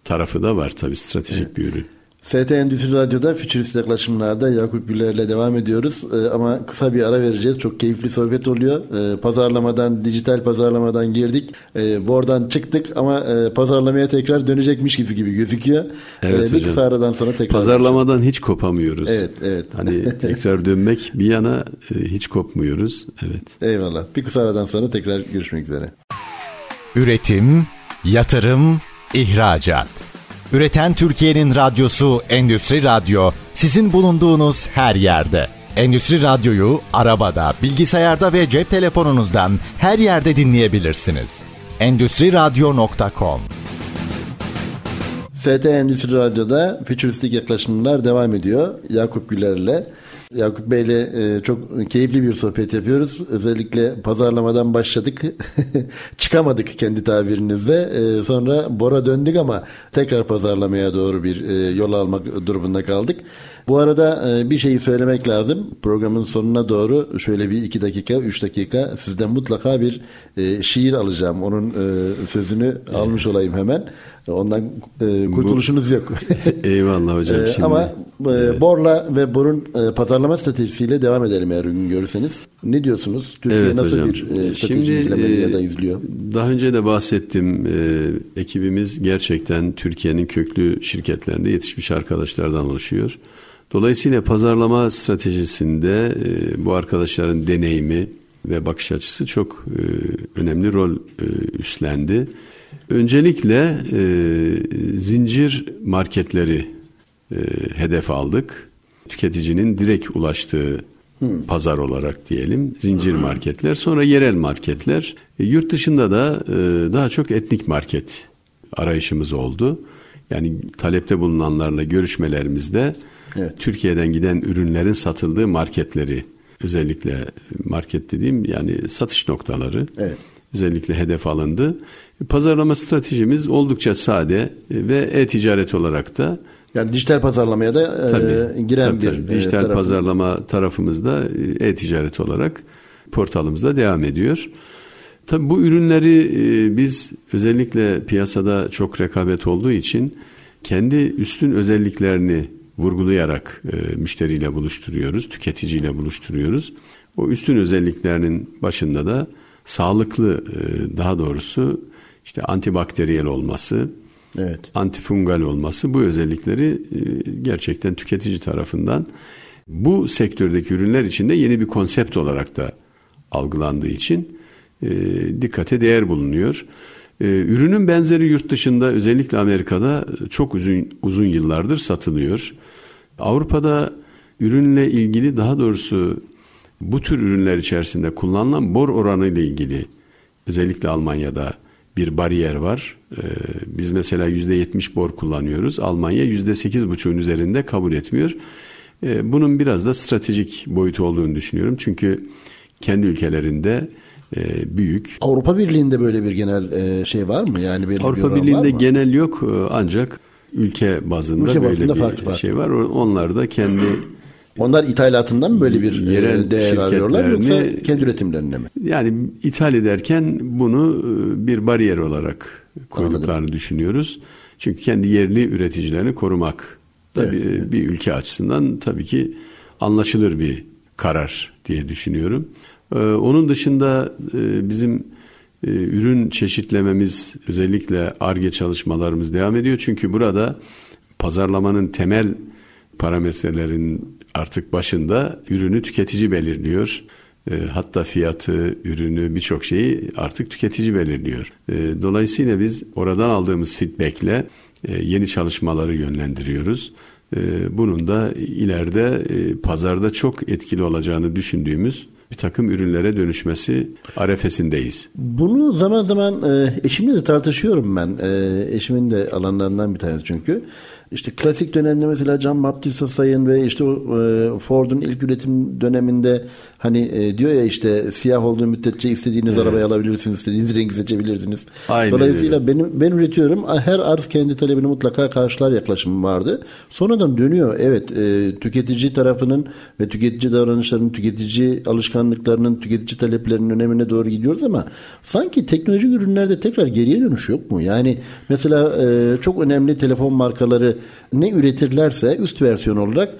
tarafı da var tabii stratejik evet. bir ürün. ST Endüstri Radyo'da Fütürist Yaklaşımlar'da Yakup Güler'le devam ediyoruz. Ee, ama kısa bir ara vereceğiz. Çok keyifli sohbet oluyor. Ee, pazarlamadan, dijital pazarlamadan girdik. Ee, buradan çıktık ama e, pazarlamaya tekrar dönecekmiş gibi gözüküyor. Evet ee, bir kısa aradan sonra tekrar. Pazarlamadan başlayalım. hiç kopamıyoruz. Evet, evet. Hani tekrar dönmek bir yana e, hiç kopmuyoruz. Evet. Eyvallah. Bir kısa aradan sonra tekrar görüşmek üzere. Üretim, yatırım, ihracat. Üreten Türkiye'nin radyosu Endüstri Radyo sizin bulunduğunuz her yerde. Endüstri Radyo'yu arabada, bilgisayarda ve cep telefonunuzdan her yerde dinleyebilirsiniz. Endüstri Radyo.com ST Endüstri Radyo'da fütüristik yaklaşımlar devam ediyor. Yakup Güler'le. Yakup Bey'le e, çok keyifli bir sohbet yapıyoruz. Özellikle pazarlamadan başladık. Çıkamadık kendi tabirinizle. E, sonra Bora döndük ama tekrar pazarlamaya doğru bir e, yol almak durumunda kaldık. Bu arada bir şeyi söylemek lazım. Programın sonuna doğru şöyle bir iki dakika, üç dakika sizden mutlaka bir şiir alacağım. Onun sözünü almış olayım hemen. Ondan kurtuluşunuz yok. Eyvallah hocam. Şimdi, Ama evet. Borla ve Bor'un pazarlama stratejisiyle devam edelim eğer uygun görürseniz. Ne diyorsunuz? Türkiye evet, nasıl hocam. bir strateji Şimdi, izlemeli ya da izliyor? Daha önce de bahsettim. Ekibimiz gerçekten Türkiye'nin köklü şirketlerinde yetişmiş arkadaşlardan oluşuyor. Dolayısıyla pazarlama stratejisinde e, bu arkadaşların deneyimi ve bakış açısı çok e, önemli rol e, üstlendi. Öncelikle e, zincir marketleri e, hedef aldık. tüketicinin direkt ulaştığı pazar olarak diyelim zincir marketler sonra yerel marketler e, yurt dışında da e, daha çok etnik market arayışımız oldu. Yani talepte bulunanlarla görüşmelerimizde evet. Türkiye'den giden ürünlerin satıldığı marketleri özellikle market dediğim yani satış noktaları evet. Özellikle hedef alındı. Pazarlama stratejimiz oldukça sade ve e-ticaret olarak da yani dijital pazarlamaya da e, tabii, giren tabii, bir tabii. E, dijital tarafı. pazarlama tarafımızda e, e-ticaret olarak portalımızda devam ediyor. Tabii bu ürünleri biz özellikle piyasada çok rekabet olduğu için kendi üstün özelliklerini vurgulayarak müşteriyle buluşturuyoruz, tüketiciyle buluşturuyoruz. O üstün özelliklerinin başında da sağlıklı daha doğrusu işte antibakteriyel olması, evet. antifungal olması bu özellikleri e, gerçekten tüketici tarafından bu sektördeki ürünler içinde yeni bir konsept olarak da algılandığı için e, dikkate değer bulunuyor. E, ürünün benzeri yurt dışında özellikle Amerika'da çok uzun uzun yıllardır satılıyor. Avrupa'da ürünle ilgili daha doğrusu bu tür ürünler içerisinde kullanılan bor oranı ile ilgili özellikle Almanya'da bir bariyer var. Ee, biz mesela yüzde yetmiş bor kullanıyoruz. Almanya yüzde sekiz buçuğun üzerinde kabul etmiyor. Ee, bunun biraz da stratejik boyutu olduğunu düşünüyorum. Çünkü kendi ülkelerinde e, büyük. Avrupa Birliği'nde böyle bir genel e, şey var mı? Yani bir Avrupa bir Birliği'nde genel yok e, ancak ülke bazında ülke böyle bir var. şey var. Onlar da kendi onlar ithalatından böyle bir e, yerel değer alıyorlar yoksa kendi üretimlerine mi? Yani ithal ederken bunu e, bir bariyer olarak koyduklarını Anladım. düşünüyoruz. Çünkü kendi yerli üreticilerini korumak tabii evet. bir ülke açısından tabii ki anlaşılır bir karar diye düşünüyorum. Ee, onun dışında e, bizim ürün çeşitlememiz özellikle ARGE çalışmalarımız devam ediyor. Çünkü burada pazarlamanın temel parametrelerin artık başında ürünü tüketici belirliyor. E, hatta fiyatı, ürünü birçok şeyi artık tüketici belirliyor. E, dolayısıyla biz oradan aldığımız feedbackle e, yeni çalışmaları yönlendiriyoruz. Bunun da ileride pazarda çok etkili olacağını düşündüğümüz bir takım ürünlere dönüşmesi arefesindeyiz. Bunu zaman zaman eşimle de tartışıyorum ben. Eşimin de alanlarından bir tanesi çünkü. İşte klasik dönemde mesela John Baptista Sayın ve işte e, Ford'un ilk üretim döneminde hani e, diyor ya işte siyah olduğu müddetçe istediğiniz evet. arabayı alabilirsiniz, istediğiniz rengi seçebilirsiniz. Aynen Dolayısıyla öyle. benim ben üretiyorum. Her arz kendi talebini mutlaka karşılar yaklaşımım vardı. Sonradan dönüyor. Evet, e, tüketici tarafının ve tüketici davranışlarının, tüketici alışkanlıklarının, tüketici taleplerinin önemine doğru gidiyoruz ama sanki teknolojik ürünlerde tekrar geriye dönüş yok mu? Yani mesela e, çok önemli telefon markaları ne üretirlerse üst versiyon olarak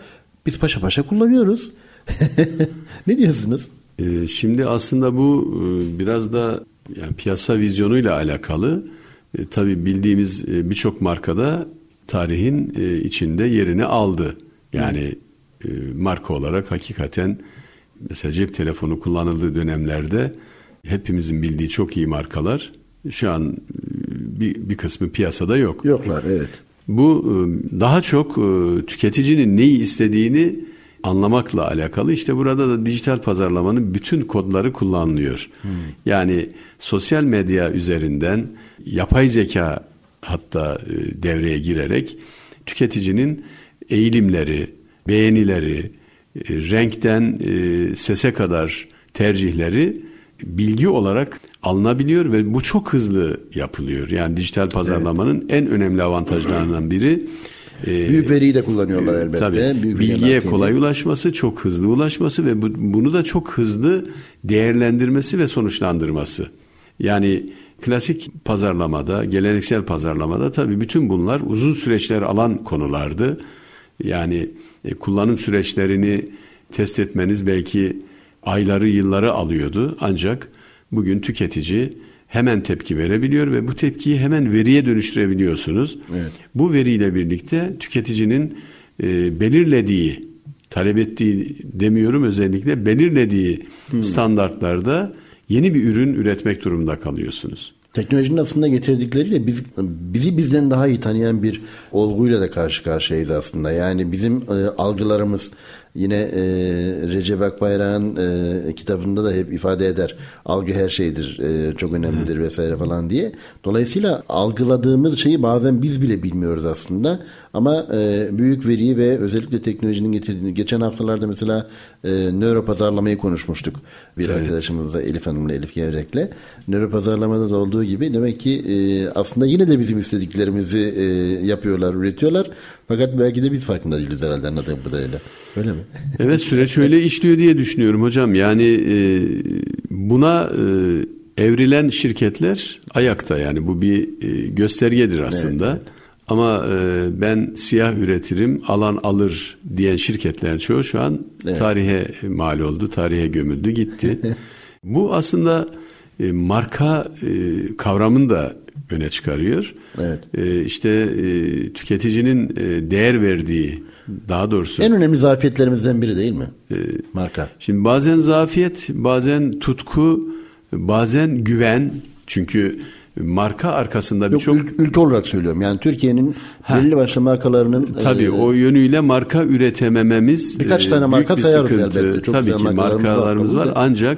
biz paşa paşa kullanıyoruz. ne diyorsunuz? Ee, şimdi aslında bu e, biraz da yani piyasa vizyonuyla alakalı. E, tabii bildiğimiz e, birçok markada tarihin e, içinde yerini aldı. Yani e, marka olarak hakikaten mesela cep telefonu kullanıldığı dönemlerde hepimizin bildiği çok iyi markalar şu an bir, bir kısmı piyasada yok. Yoklar evet. Bu daha çok tüketicinin neyi istediğini anlamakla alakalı. İşte burada da dijital pazarlamanın bütün kodları kullanılıyor. Hmm. Yani sosyal medya üzerinden yapay zeka hatta e, devreye girerek tüketicinin eğilimleri, beğenileri, renkten sese kadar tercihleri bilgi olarak alınabiliyor ve bu çok hızlı yapılıyor. Yani dijital pazarlamanın evet. en önemli avantajlarından biri e, Büyük veriyi de kullanıyorlar elbette. Tabii, Büyük bilgiye kolay ulaşması, çok hızlı ulaşması ve bu, bunu da çok hızlı değerlendirmesi ve sonuçlandırması. Yani klasik pazarlamada, geleneksel pazarlamada tabii bütün bunlar uzun süreçler alan konulardı. Yani e, kullanım süreçlerini test etmeniz belki ayları yılları alıyordu ancak bugün tüketici hemen tepki verebiliyor ve bu tepkiyi hemen veriye dönüştürebiliyorsunuz. Evet. Bu veriyle birlikte tüketicinin e, belirlediği, talep ettiği demiyorum özellikle belirlediği hmm. standartlarda yeni bir ürün üretmek durumunda kalıyorsunuz. Teknolojinin aslında getirdikleriyle biz bizi bizden daha iyi tanıyan bir olguyla da karşı karşıyayız aslında. Yani bizim e, algılarımız yine e, Recep Akbayrak'ın e, kitabında da hep ifade eder. Algı her şeydir, e, çok önemlidir Hı. vesaire falan diye. Dolayısıyla algıladığımız şeyi bazen biz bile bilmiyoruz aslında. Ama e, büyük veriyi ve özellikle teknolojinin getirdiğini geçen haftalarda mesela e, nöro pazarlamayı konuşmuştuk bir evet. arkadaşımızla Elif Hanım'la Elif Gevrek'le. Nöro pazarlamada da olduğu gibi demek ki e, aslında yine de bizim istediklerimizi e, yapıyorlar, üretiyorlar. Fakat belki de biz farkında değiliz herhalde anladığım kadarıyla. Öyle mi? evet süreç öyle işliyor diye düşünüyorum hocam. Yani e, buna e, evrilen şirketler ayakta yani bu bir e, göstergedir aslında. Evet, evet. Ama e, ben siyah üretirim, alan alır diyen şirketler çoğu şu an evet. tarihe mal oldu, tarihe gömüldü, gitti. Bu aslında e, marka e, kavramını da öne çıkarıyor. Evet. E, işte e, tüketicinin e, değer verdiği, daha doğrusu en önemli zafiyetlerimizden biri değil mi? E, marka. Şimdi bazen zafiyet, bazen tutku, bazen güven. Çünkü marka arkasında birçok... Ül- ülke olarak söylüyorum. Yani Türkiye'nin ha. belli başlı markalarının... Tabii e, o yönüyle marka üretemememiz Birkaç tane marka bir sayarız sıkıntı. elbette. Çok Tabii ki markalarımız var. var. Ancak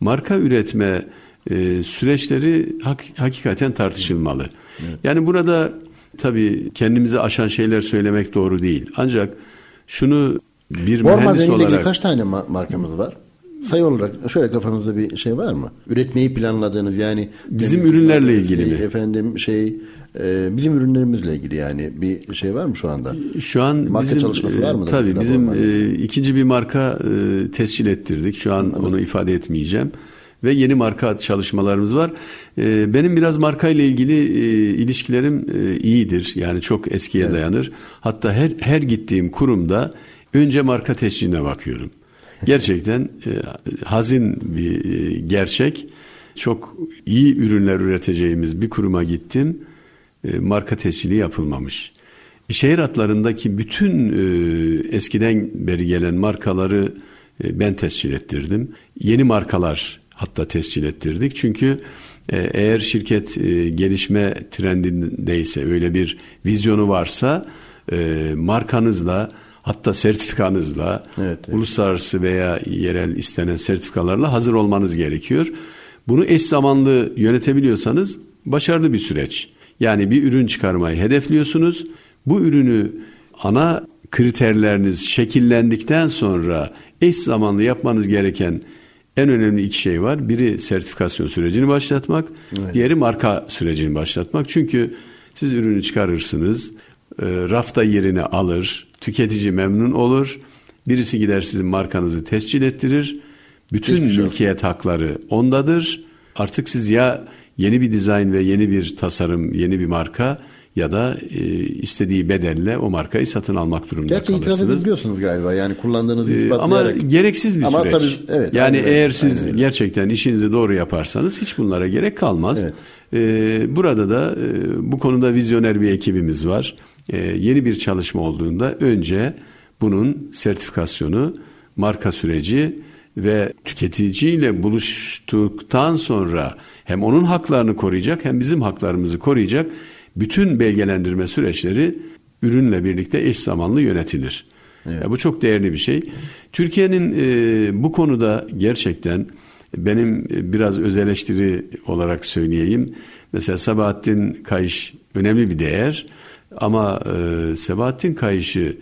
marka üretme e, süreçleri hak, hakikaten tartışılmalı. Evet. Yani burada tabii kendimizi aşan şeyler söylemek doğru değil. Ancak şunu bir Borma mühendis olarak... kaç tane markamız var? sayı olarak şöyle kafanızda bir şey var mı? Üretmeyi planladığınız yani bizim ürünlerle ilgili mi? Efendim şey e, bizim ürünlerimizle ilgili yani bir şey var mı şu anda? Şu an marka bizim, çalışması var mı? Tabii bizim e, ikinci bir marka e, tescil ettirdik. Şu an Anladım. onu ifade etmeyeceğim ve yeni marka çalışmalarımız var. E, benim biraz marka ile ilgili e, ilişkilerim e, iyidir. Yani çok eskiye evet. dayanır. Hatta her her gittiğim kurumda önce marka tescilline bakıyorum. Gerçekten e, hazin bir e, gerçek. Çok iyi ürünler üreteceğimiz bir kuruma gittim. E, marka tescili yapılmamış. Şehir hatlarındaki bütün e, eskiden beri gelen markaları e, ben tescil ettirdim. Yeni markalar hatta tescil ettirdik. Çünkü e, eğer şirket e, gelişme trendindeyse öyle bir vizyonu varsa e, markanızla hatta sertifikanızla evet, evet. uluslararası veya yerel istenen sertifikalarla hazır olmanız gerekiyor. Bunu eş zamanlı yönetebiliyorsanız başarılı bir süreç. Yani bir ürün çıkarmayı hedefliyorsunuz. Bu ürünü ana kriterleriniz şekillendikten sonra eş zamanlı yapmanız gereken en önemli iki şey var. Biri sertifikasyon sürecini başlatmak, evet. diğeri marka sürecini başlatmak. Çünkü siz ürünü çıkarırsınız, e, rafta yerini alır, tüketici memnun olur. Birisi gider sizin markanızı tescil ettirir. Bütün Hiçbir şey mülkiyet olsun. hakları ondadır. Artık siz ya yeni bir dizayn ve yeni bir tasarım, yeni bir marka ya da e, istediği bedelle o markayı satın almak durumunda Gerçi kalırsınız. Gerçi itiraz edebiliyorsunuz galiba yani kullandığınızı e, ispatlayarak. Ama gereksiz bir Ama süreç. Tabii, evet, yani aynen, eğer siz aynen. gerçekten işinizi doğru yaparsanız hiç bunlara gerek kalmaz. Evet. E, burada da e, bu konuda vizyoner bir ekibimiz var. E, yeni bir çalışma olduğunda önce bunun sertifikasyonu, marka süreci ve tüketiciyle buluştuktan sonra hem onun haklarını koruyacak hem bizim haklarımızı koruyacak bütün belgelendirme süreçleri ürünle birlikte eş zamanlı yönetilir. Evet. Ya bu çok değerli bir şey. Türkiye'nin e, bu konuda gerçekten benim biraz öz eleştiri olarak söyleyeyim. Mesela Sabahattin Kayış önemli bir değer ama e, Sabahattin Kayış'ı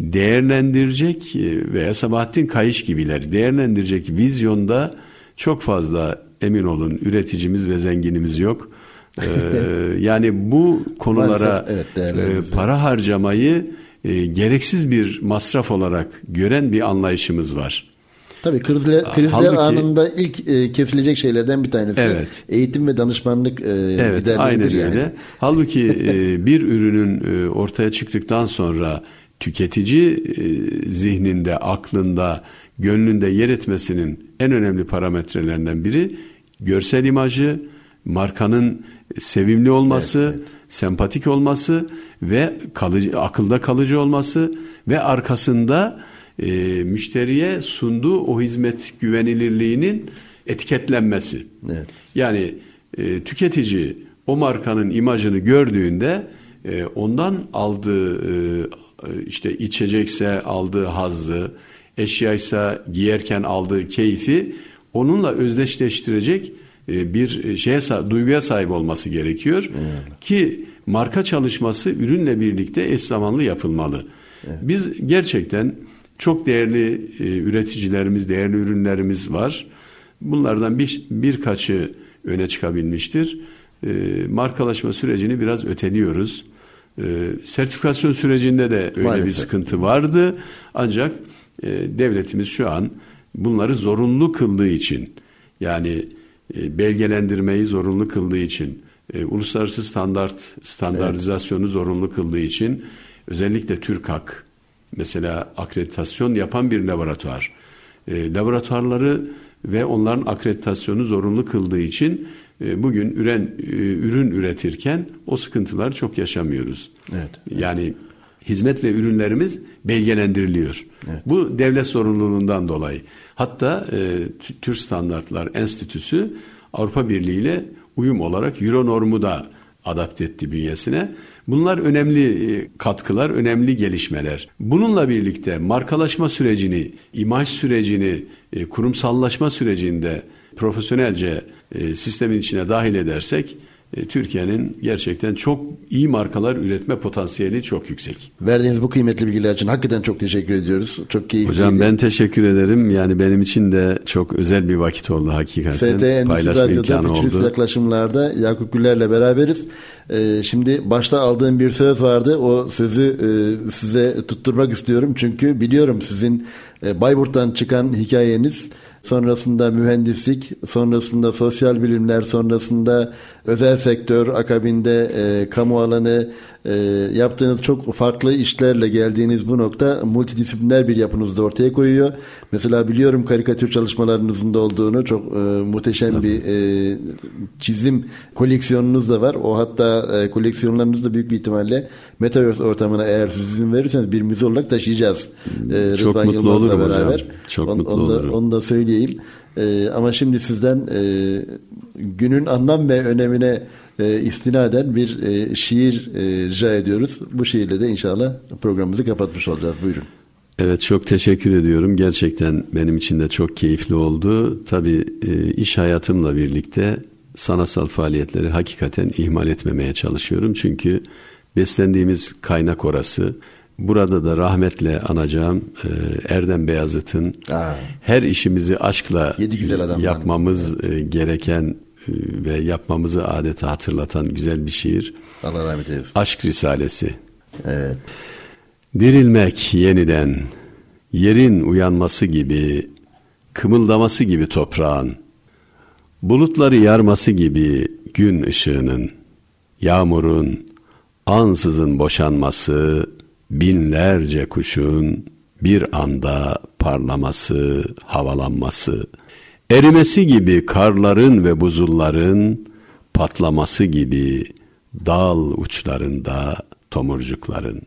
değerlendirecek e, veya Sabahattin Kayış gibiler değerlendirecek vizyonda çok fazla emin olun üreticimiz ve zenginimiz yok. Ee, yani bu konulara evet, e, para harcamayı e, gereksiz bir masraf olarak gören bir anlayışımız var. Tabii krizler, krizler Halbuki, anında ilk e, kesilecek şeylerden bir tanesi evet. eğitim ve danışmanlık e, evet, aynen yani. öyle. Halbuki e, bir ürünün e, ortaya çıktıktan sonra tüketici e, zihninde, aklında, gönlünde yer etmesinin en önemli parametrelerinden biri görsel imajı, markanın sevimli olması, evet, evet. sempatik olması ve kalıcı akılda kalıcı olması ve arkasında e, müşteriye sunduğu o hizmet güvenilirliğinin etiketlenmesi. Evet. Yani e, tüketici o markanın imajını gördüğünde e, ondan aldığı e, işte içecekse aldığı hazzı, eşyaysa giyerken aldığı keyfi onunla özdeşleştirecek bir şeye duyguya sahip olması gerekiyor evet. ki marka çalışması ürünle birlikte eş zamanlı yapılmalı. Evet. Biz gerçekten çok değerli e, üreticilerimiz, değerli ürünlerimiz var. Bunlardan bir, birkaçı öne çıkabilmiştir. E, markalaşma sürecini biraz öteliyoruz. E, sertifikasyon sürecinde de öyle Maalesef. bir sıkıntı vardı. Ancak e, devletimiz şu an bunları zorunlu kıldığı için yani e, belgelendirmeyi zorunlu kıldığı için e, uluslararası standart standartizasyonu evet. zorunlu kıldığı için özellikle TÜRKAK mesela akreditasyon yapan bir laboratuvar. E, laboratuvarları ve onların akreditasyonu zorunlu kıldığı için e, bugün üren e, ürün üretirken o sıkıntılar çok yaşamıyoruz. Evet. Yani hizmet ve ürünlerimiz belgelendiriliyor. Evet. Bu devlet sorumluluğundan dolayı. Hatta e, Türk Standartlar Enstitüsü Avrupa Birliği ile uyum olarak Euro normu da adapte etti bünyesine. Bunlar önemli e, katkılar, önemli gelişmeler. Bununla birlikte markalaşma sürecini, imaj sürecini, e, kurumsallaşma sürecinde profesyonelce e, sistemin içine dahil edersek Türkiye'nin gerçekten çok iyi markalar üretme potansiyeli çok yüksek. Verdiğiniz bu kıymetli bilgiler için hakikaten çok teşekkür ediyoruz. Çok keyifli. Hocam ben teşekkür ederim. Yani benim için de çok özel bir vakit oldu hakikaten. ST Endüstri Radyo'da Futurist yaklaşımlarda Yakup Güller'le beraberiz. Ee, şimdi başta aldığım bir söz vardı. O sözü e, size tutturmak istiyorum. Çünkü biliyorum sizin e, Bayburt'tan çıkan hikayeniz sonrasında mühendislik, sonrasında sosyal bilimler, sonrasında özel sektör, akabinde e, kamu alanı, e, yaptığınız çok farklı işlerle geldiğiniz bu nokta multidisipliner bir yapınızı da ortaya koyuyor. Mesela biliyorum karikatür çalışmalarınızın da olduğunu çok e, muhteşem bir e, çizim koleksiyonunuz da var. O hatta e, koleksiyonlarınız da büyük bir ihtimalle Metaverse ortamına eğer siz izin verirseniz bir müze olarak taşıyacağız. E, çok Rıdvan mutlu olurum beraber. hocam. Çok on, mutlu onu da, olurum. Onu da söyleyeyim. E, ama şimdi sizden e, günün anlam ve önemine e, istinaden bir e, şiir e, rica ediyoruz. Bu şiirle de inşallah programımızı kapatmış olacağız. Buyurun. Evet çok teşekkür ediyorum. Gerçekten benim için de çok keyifli oldu. Tabii e, iş hayatımla birlikte sanatsal faaliyetleri hakikaten ihmal etmemeye çalışıyorum. Çünkü beslendiğimiz kaynak orası. Burada da rahmetle anacağım e, Erdem Beyazıt'ın Aa. her işimizi aşkla yapmamız e, gereken ve yapmamızı adeta hatırlatan güzel bir şiir. Allah rahmet eylesin. Aşk Risalesi. Evet. Dirilmek yeniden, yerin uyanması gibi, kımıldaması gibi toprağın, bulutları yarması gibi gün ışığının, yağmurun, ansızın boşanması, binlerce kuşun bir anda parlaması, havalanması, Erimesi gibi karların ve buzulların, patlaması gibi dal uçlarında tomurcukların.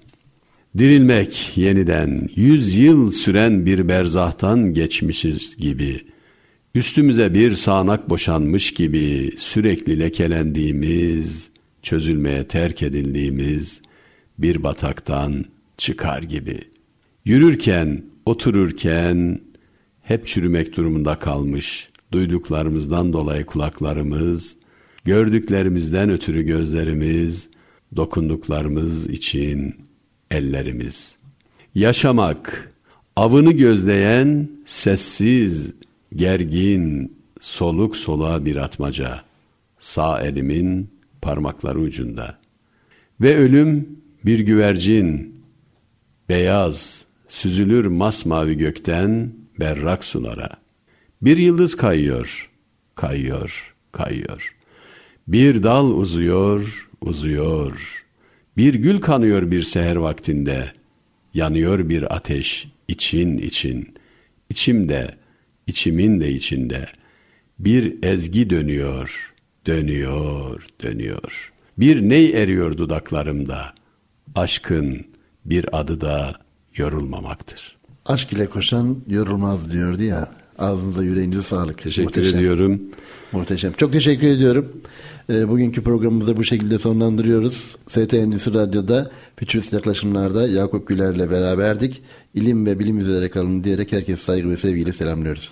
Dirilmek yeniden yüz yıl süren bir berzahtan geçmişiz gibi, üstümüze bir sağanak boşanmış gibi sürekli lekelendiğimiz, çözülmeye terk edildiğimiz bir bataktan çıkar gibi. Yürürken, otururken, hep çürümek durumunda kalmış. Duyduklarımızdan dolayı kulaklarımız, gördüklerimizden ötürü gözlerimiz, dokunduklarımız için ellerimiz. Yaşamak, avını gözleyen sessiz, gergin, soluk soluğa bir atmaca. Sağ elimin parmakları ucunda. Ve ölüm bir güvercin, beyaz, süzülür masmavi gökten, berrak sulara. Bir yıldız kayıyor, kayıyor, kayıyor. Bir dal uzuyor, uzuyor. Bir gül kanıyor bir seher vaktinde. Yanıyor bir ateş için için. İçimde, içimin de içinde. Bir ezgi dönüyor, dönüyor, dönüyor. Bir ney eriyor dudaklarımda. Aşkın bir adı da yorulmamaktır.'' Aşk ile koşan yorulmaz diyordu ya Ağzınıza yüreğinize sağlık. Teşekkür Muhteşem. ediyorum. Muhteşem. Çok teşekkür ediyorum. E, bugünkü programımızı bu şekilde sonlandırıyoruz. ST Endüstri Radyo'da Fütürist Yaklaşımlar'da Yakup Güler'le beraberdik. İlim ve bilim üzere kalın diyerek herkes saygı ve sevgiyle selamlıyoruz.